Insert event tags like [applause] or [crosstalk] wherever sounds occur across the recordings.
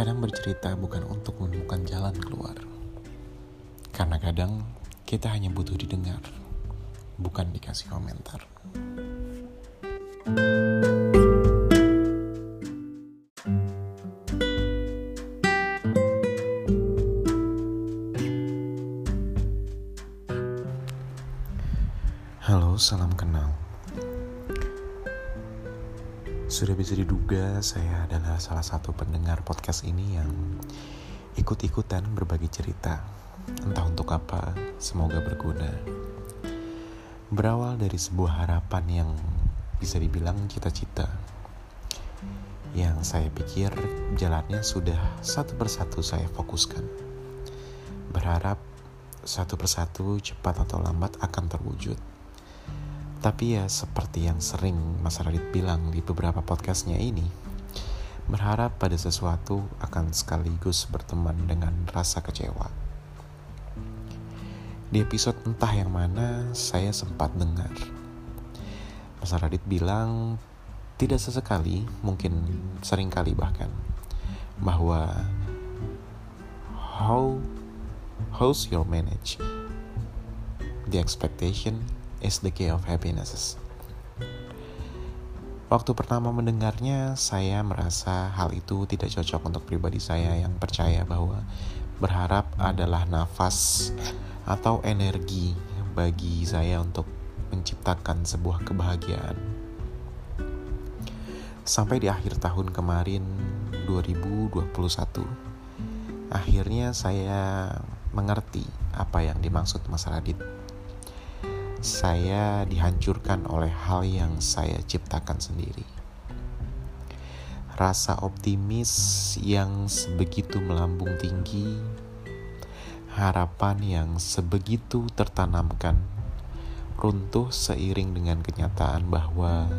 Kadang bercerita bukan untuk menemukan jalan keluar. Karena kadang kita hanya butuh didengar, bukan dikasih komentar. Halo, salam kenal. Sudah bisa diduga saya adalah salah satu pendengar podcast ini yang ikut-ikutan berbagi cerita. Entah untuk apa, semoga berguna. Berawal dari sebuah harapan yang bisa dibilang cita-cita. Yang saya pikir jalannya sudah satu persatu saya fokuskan. Berharap satu persatu cepat atau lambat akan terwujud. Tapi ya seperti yang sering Mas Radit bilang di beberapa podcastnya ini, berharap pada sesuatu akan sekaligus berteman dengan rasa kecewa. Di episode entah yang mana saya sempat dengar. Mas Radit bilang tidak sesekali, mungkin sering kali bahkan, bahwa how how's your manage the expectation is the key of happiness. Waktu pertama mendengarnya, saya merasa hal itu tidak cocok untuk pribadi saya yang percaya bahwa berharap adalah nafas atau energi bagi saya untuk menciptakan sebuah kebahagiaan. Sampai di akhir tahun kemarin 2021, akhirnya saya mengerti apa yang dimaksud Mas Radit saya dihancurkan oleh hal yang saya ciptakan sendiri. Rasa optimis yang sebegitu melambung tinggi, harapan yang sebegitu tertanamkan, runtuh seiring dengan kenyataan bahwa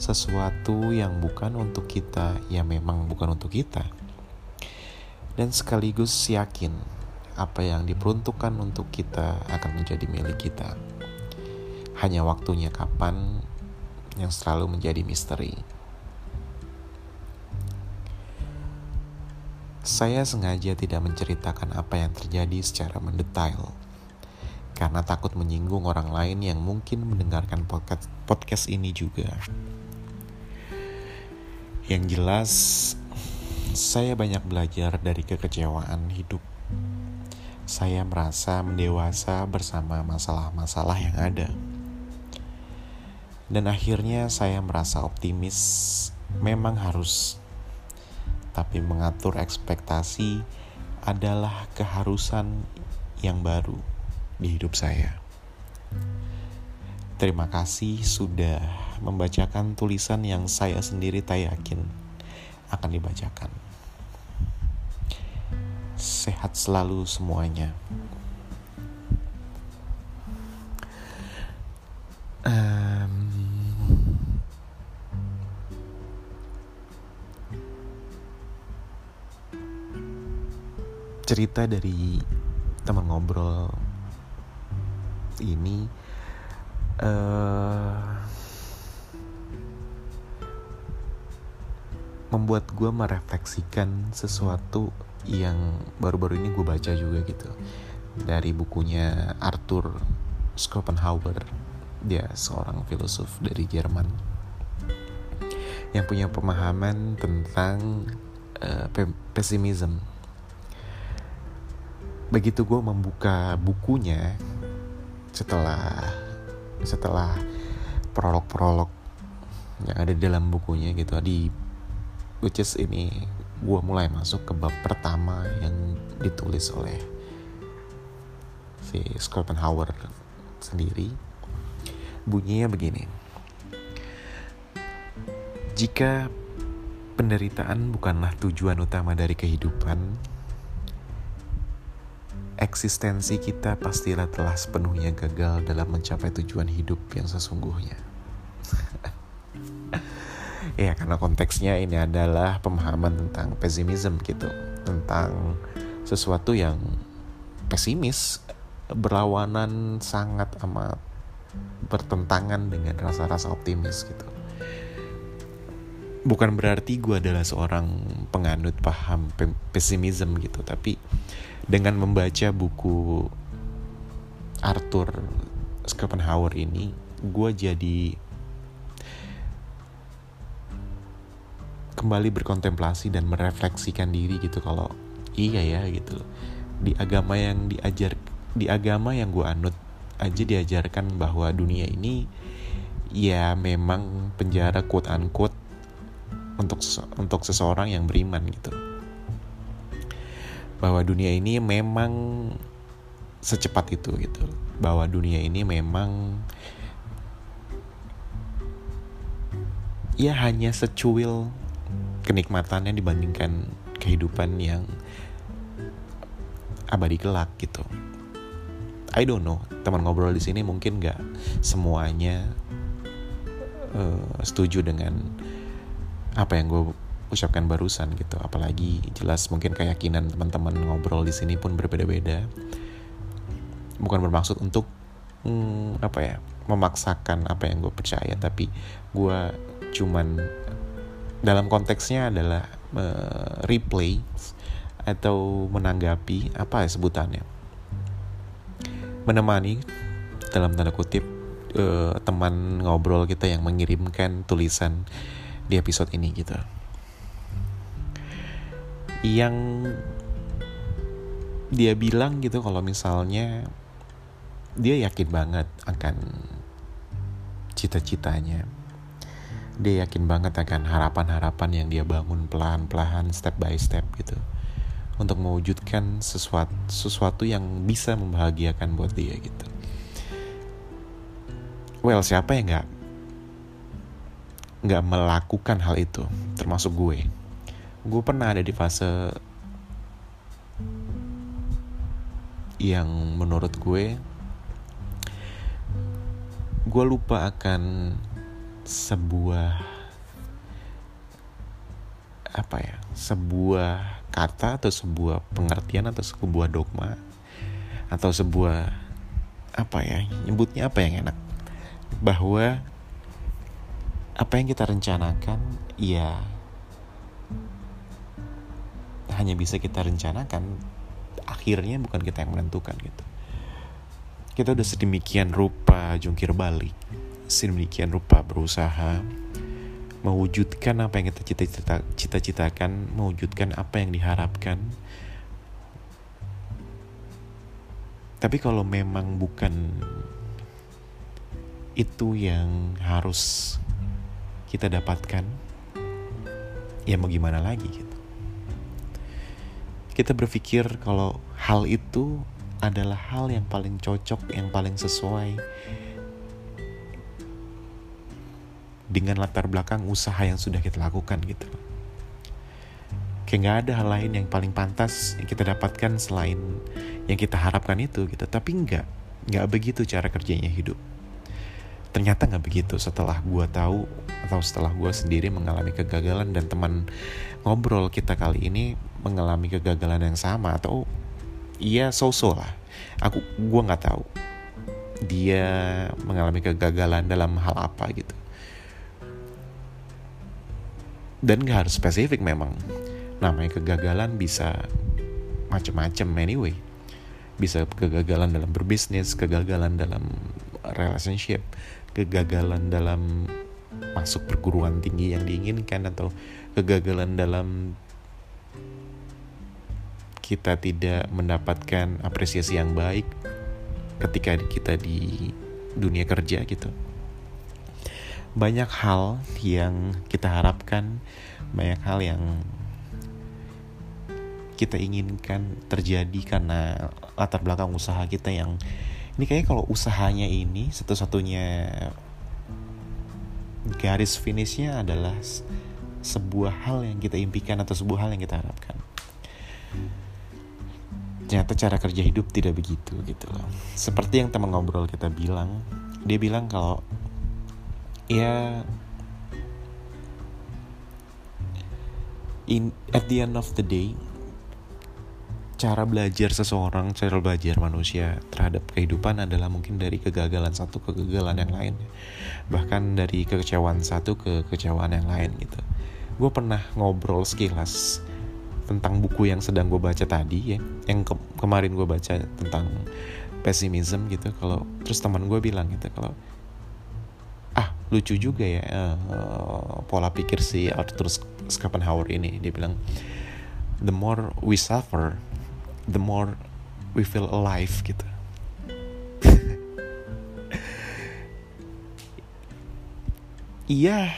sesuatu yang bukan untuk kita, ya memang bukan untuk kita, dan sekaligus yakin apa yang diperuntukkan untuk kita akan menjadi milik kita hanya waktunya kapan yang selalu menjadi misteri. Saya sengaja tidak menceritakan apa yang terjadi secara mendetail karena takut menyinggung orang lain yang mungkin mendengarkan podcast, podcast ini juga. Yang jelas, saya banyak belajar dari kekecewaan hidup. Saya merasa mendewasa bersama masalah-masalah yang ada. Dan akhirnya saya merasa optimis memang harus. Tapi mengatur ekspektasi adalah keharusan yang baru di hidup saya. Terima kasih sudah membacakan tulisan yang saya sendiri tak yakin akan dibacakan. Sehat selalu semuanya. Cerita dari teman ngobrol ini uh, membuat gue merefleksikan sesuatu yang baru-baru ini gue baca juga gitu. Dari bukunya Arthur Schopenhauer dia seorang filosof dari Jerman yang punya pemahaman tentang uh, pesimism begitu gue membuka bukunya setelah setelah prolog-prolog yang ada di dalam bukunya gitu di which is ini gue mulai masuk ke bab pertama yang ditulis oleh si Schopenhauer sendiri. Bunyinya begini. Jika penderitaan bukanlah tujuan utama dari kehidupan eksistensi kita pastilah telah sepenuhnya gagal dalam mencapai tujuan hidup yang sesungguhnya. [laughs] ya karena konteksnya ini adalah pemahaman tentang pesimism gitu, tentang sesuatu yang pesimis berlawanan sangat amat bertentangan dengan rasa-rasa optimis gitu. bukan berarti gue adalah seorang penganut paham pesimism gitu tapi dengan membaca buku Arthur Schopenhauer ini gue jadi kembali berkontemplasi dan merefleksikan diri gitu kalau iya ya gitu. Di agama yang diajar di agama yang gue anut aja diajarkan bahwa dunia ini ya memang penjara quote unquote untuk untuk seseorang yang beriman gitu bahwa dunia ini memang secepat itu gitu bahwa dunia ini memang ya hanya secuil kenikmatannya dibandingkan kehidupan yang abadi kelak gitu. I don't know, teman ngobrol di sini mungkin gak semuanya uh, setuju dengan apa yang gue ucapkan barusan gitu. Apalagi jelas mungkin keyakinan teman-teman ngobrol di sini pun berbeda-beda. Bukan bermaksud untuk hmm, apa ya memaksakan apa yang gue percaya, tapi gue cuman dalam konteksnya adalah uh, replay atau menanggapi apa ya sebutannya menemani dalam tanda kutip uh, teman ngobrol kita yang mengirimkan tulisan di episode ini gitu yang dia bilang gitu kalau misalnya dia yakin banget akan cita-citanya dia yakin banget akan harapan-harapan yang dia bangun pelan-pelan step by step gitu untuk mewujudkan sesuatu sesuatu yang bisa membahagiakan buat dia gitu. Well, siapa yang nggak nggak melakukan hal itu, termasuk gue. Gue pernah ada di fase yang menurut gue gue lupa akan sebuah apa ya sebuah kata atau sebuah pengertian atau sebuah dogma atau sebuah apa ya nyebutnya apa yang enak? Bahwa apa yang kita rencanakan ya hanya bisa kita rencanakan akhirnya bukan kita yang menentukan gitu kita udah sedemikian rupa jungkir balik sedemikian rupa berusaha mewujudkan apa yang kita cita-cita cita-citakan, mewujudkan apa yang diharapkan. Tapi kalau memang bukan itu yang harus kita dapatkan, ya mau gimana lagi gitu. Kita berpikir kalau hal itu adalah hal yang paling cocok, yang paling sesuai, dengan latar belakang usaha yang sudah kita lakukan gitu. Kayak nggak ada hal lain yang paling pantas yang kita dapatkan selain yang kita harapkan itu gitu. Tapi nggak nggak begitu cara kerjanya hidup ternyata nggak begitu. Setelah gue tahu atau setelah gue sendiri mengalami kegagalan dan teman ngobrol kita kali ini mengalami kegagalan yang sama atau iya so-so lah. Aku gue nggak tahu dia mengalami kegagalan dalam hal apa gitu. Dan gak harus spesifik memang. Namanya kegagalan bisa macam-macam anyway. Bisa kegagalan dalam berbisnis kegagalan dalam relationship kegagalan dalam masuk perguruan tinggi yang diinginkan atau kegagalan dalam kita tidak mendapatkan apresiasi yang baik ketika kita di dunia kerja gitu. Banyak hal yang kita harapkan, banyak hal yang kita inginkan terjadi karena latar belakang usaha kita yang ini kayaknya kalau usahanya ini satu-satunya garis finishnya adalah sebuah hal yang kita impikan atau sebuah hal yang kita harapkan. Ternyata cara kerja hidup tidak begitu gitu loh. Seperti yang teman ngobrol kita bilang dia bilang kalau ya in at the end of the day cara belajar seseorang, cara belajar manusia terhadap kehidupan adalah mungkin dari kegagalan satu ke kegagalan yang lain. Bahkan dari kekecewaan satu ke kekecewaan yang lain gitu. gue pernah ngobrol sekilas tentang buku yang sedang gue baca tadi ya yang ke kemarin gue baca tentang pesimism gitu kalau terus teman gue bilang gitu kalau ah lucu juga ya uh, pola pikir si Arthur Schopenhauer ini dia bilang the more we suffer the more we feel alive gitu. [laughs] Iya.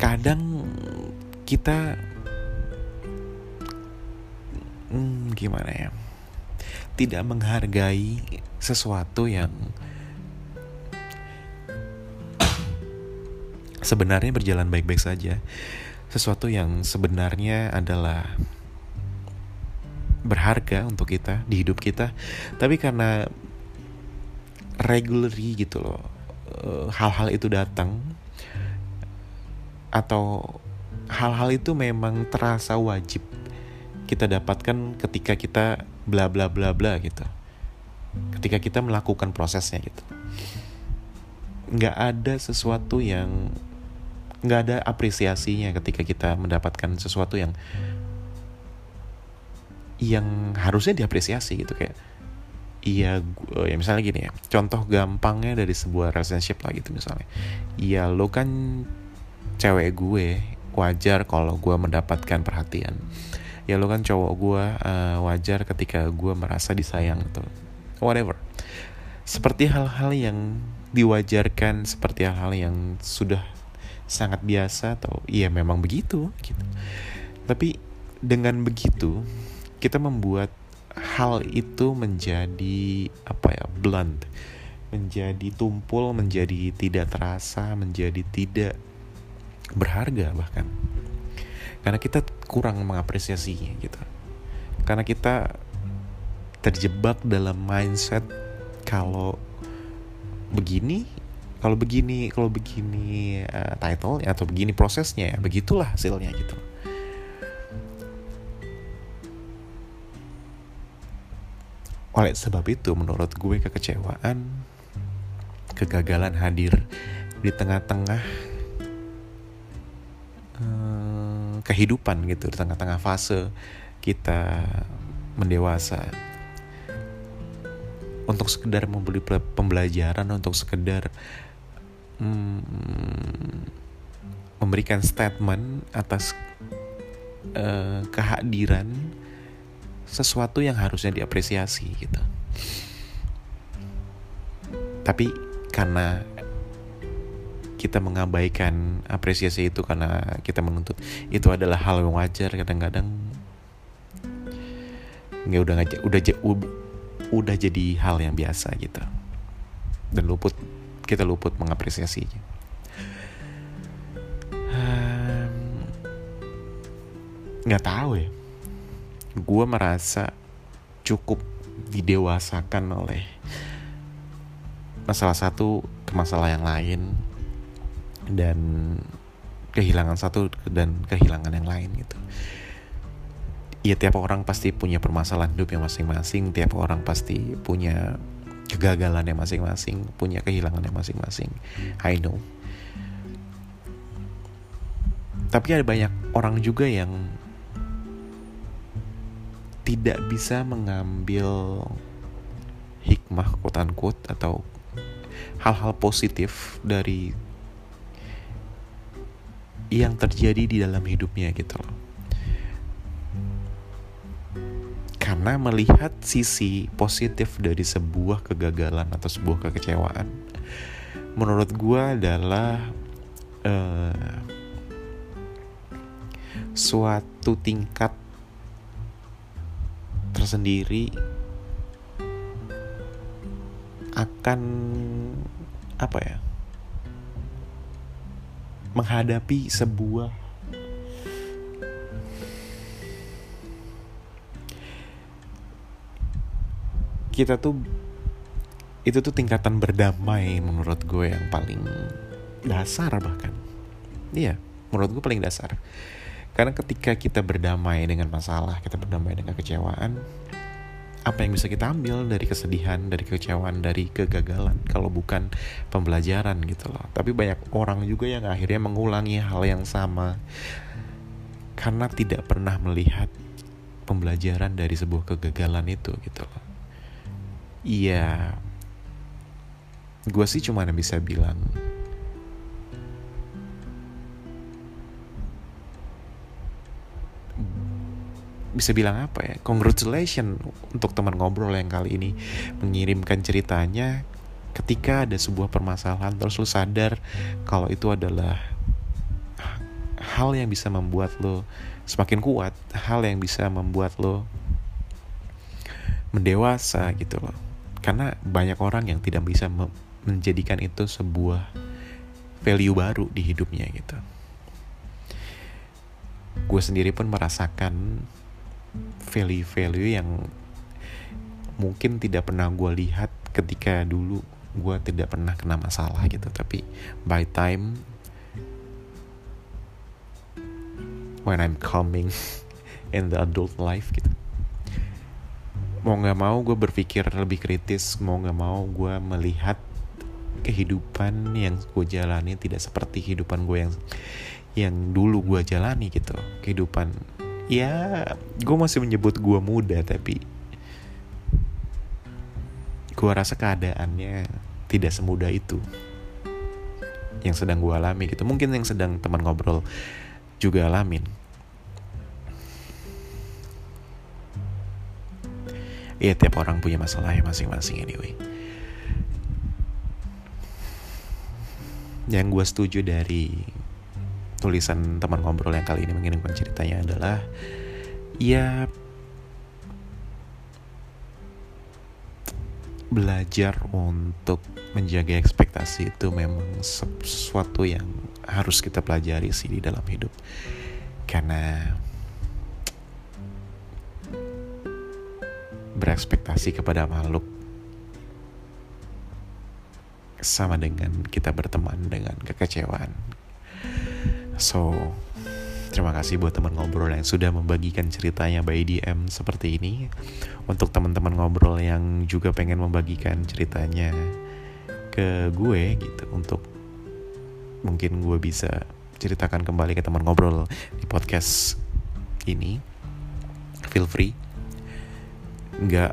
Kadang kita hmm, gimana ya tidak menghargai sesuatu yang [coughs] sebenarnya berjalan baik-baik saja sesuatu yang sebenarnya adalah berharga untuk kita di hidup kita tapi karena regularly gitu loh eh, hal-hal itu datang atau hal-hal itu memang terasa wajib kita dapatkan ketika kita bla bla bla bla gitu. Ketika kita melakukan prosesnya gitu. Nggak ada sesuatu yang nggak ada apresiasinya ketika kita mendapatkan sesuatu yang yang harusnya diapresiasi gitu kayak iya ya misalnya gini ya contoh gampangnya dari sebuah relationship lah gitu misalnya. Iya lo kan cewek gue wajar kalau gue mendapatkan perhatian. Ya lo kan cowok gue uh, wajar ketika gue merasa disayang gitu whatever. Seperti hal-hal yang diwajarkan seperti hal-hal yang sudah sangat biasa atau iya memang begitu gitu. Tapi dengan begitu kita membuat hal itu menjadi apa ya blunt. Menjadi tumpul menjadi tidak terasa menjadi tidak berharga bahkan. Karena kita kurang mengapresiasinya gitu. Karena kita terjebak dalam mindset kalau begini kalau begini kalau begini uh, title atau begini prosesnya ya begitulah hasilnya gitu. Oleh sebab itu menurut gue kekecewaan kegagalan hadir di tengah-tengah kehidupan gitu di tengah-tengah fase kita mendewasa. Untuk sekedar membeli pembelajaran untuk sekedar hmm, memberikan statement atas uh, kehadiran sesuatu yang harusnya diapresiasi gitu. Tapi karena kita mengabaikan apresiasi itu karena kita menuntut itu adalah hal yang wajar kadang-kadang. Nggak udah ngajak udah udah jadi hal yang biasa gitu. Dan luput kita luput mengapresiasinya. Nggak um, tahu ya. Gue merasa cukup didewasakan oleh masalah satu ke masalah yang lain dan kehilangan satu dan kehilangan yang lain gitu. Ya tiap orang pasti punya permasalahan hidup yang masing-masing tiap orang pasti punya kegagalan yang masing-masing punya kehilangan yang masing-masing. I know. Tapi ada banyak orang juga yang tidak bisa mengambil hikmah quote unquote atau hal-hal positif dari yang terjadi di dalam hidupnya gitu loh. Karena melihat sisi positif dari sebuah kegagalan atau sebuah kekecewaan, menurut gue adalah uh, suatu tingkat tersendiri akan apa ya menghadapi sebuah kita tuh itu tuh tingkatan berdamai menurut gue yang paling dasar bahkan iya menurut gue paling dasar karena ketika kita berdamai dengan masalah kita berdamai dengan kecewaan apa yang bisa kita ambil dari kesedihan, dari kekecewaan, dari kegagalan kalau bukan pembelajaran gitu loh. Tapi banyak orang juga yang akhirnya mengulangi hal yang sama karena tidak pernah melihat pembelajaran dari sebuah kegagalan itu gitu loh. Iya, gue sih cuma bisa bilang bisa bilang apa ya? Congratulations untuk teman ngobrol yang kali ini mengirimkan ceritanya ketika ada sebuah permasalahan terus lu sadar kalau itu adalah hal yang bisa membuat lo semakin kuat hal yang bisa membuat lo mendewasa gitu loh karena banyak orang yang tidak bisa menjadikan itu sebuah value baru di hidupnya gitu. Gue sendiri pun merasakan value-value yang mungkin tidak pernah gue lihat ketika dulu gue tidak pernah kena masalah gitu. Tapi by time when I'm coming [laughs] in the adult life gitu mau nggak mau gue berpikir lebih kritis mau nggak mau gue melihat kehidupan yang gue jalani tidak seperti kehidupan gue yang yang dulu gue jalani gitu. Kehidupan ya gue masih menyebut gue muda tapi gue rasa keadaannya tidak semudah itu yang sedang gue alami gitu. Mungkin yang sedang teman ngobrol juga alamin Iya tiap orang punya masalahnya masing-masing anyway. Yang gue setuju dari tulisan teman ngobrol yang kali ini mengirimkan ceritanya adalah ya belajar untuk menjaga ekspektasi itu memang sesuatu yang harus kita pelajari sih di dalam hidup. Karena berekspektasi kepada makhluk sama dengan kita berteman dengan kekecewaan So, terima kasih buat teman ngobrol yang sudah membagikan ceritanya by DM seperti ini. Untuk teman-teman ngobrol yang juga pengen membagikan ceritanya ke gue gitu untuk mungkin gue bisa ceritakan kembali ke teman ngobrol di podcast ini. Feel free. Nggak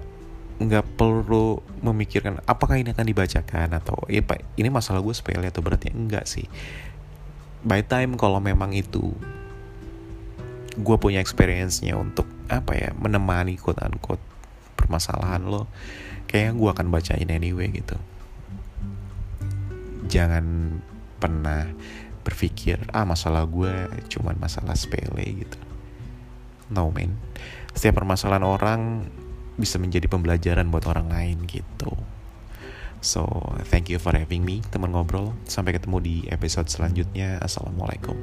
nggak perlu memikirkan apakah ini akan dibacakan atau ya pak ini masalah gue sepele atau beratnya? Enggak sih. By time kalau memang itu gue punya experience-nya untuk apa ya menemani quote unquote permasalahan lo kayaknya gue akan bacain anyway gitu. Jangan pernah berpikir ah masalah gue cuman masalah sepele gitu. No man setiap permasalahan orang bisa menjadi pembelajaran buat orang lain gitu So, thank you for having me, teman ngobrol. Sampai ketemu di episode selanjutnya. Assalamualaikum.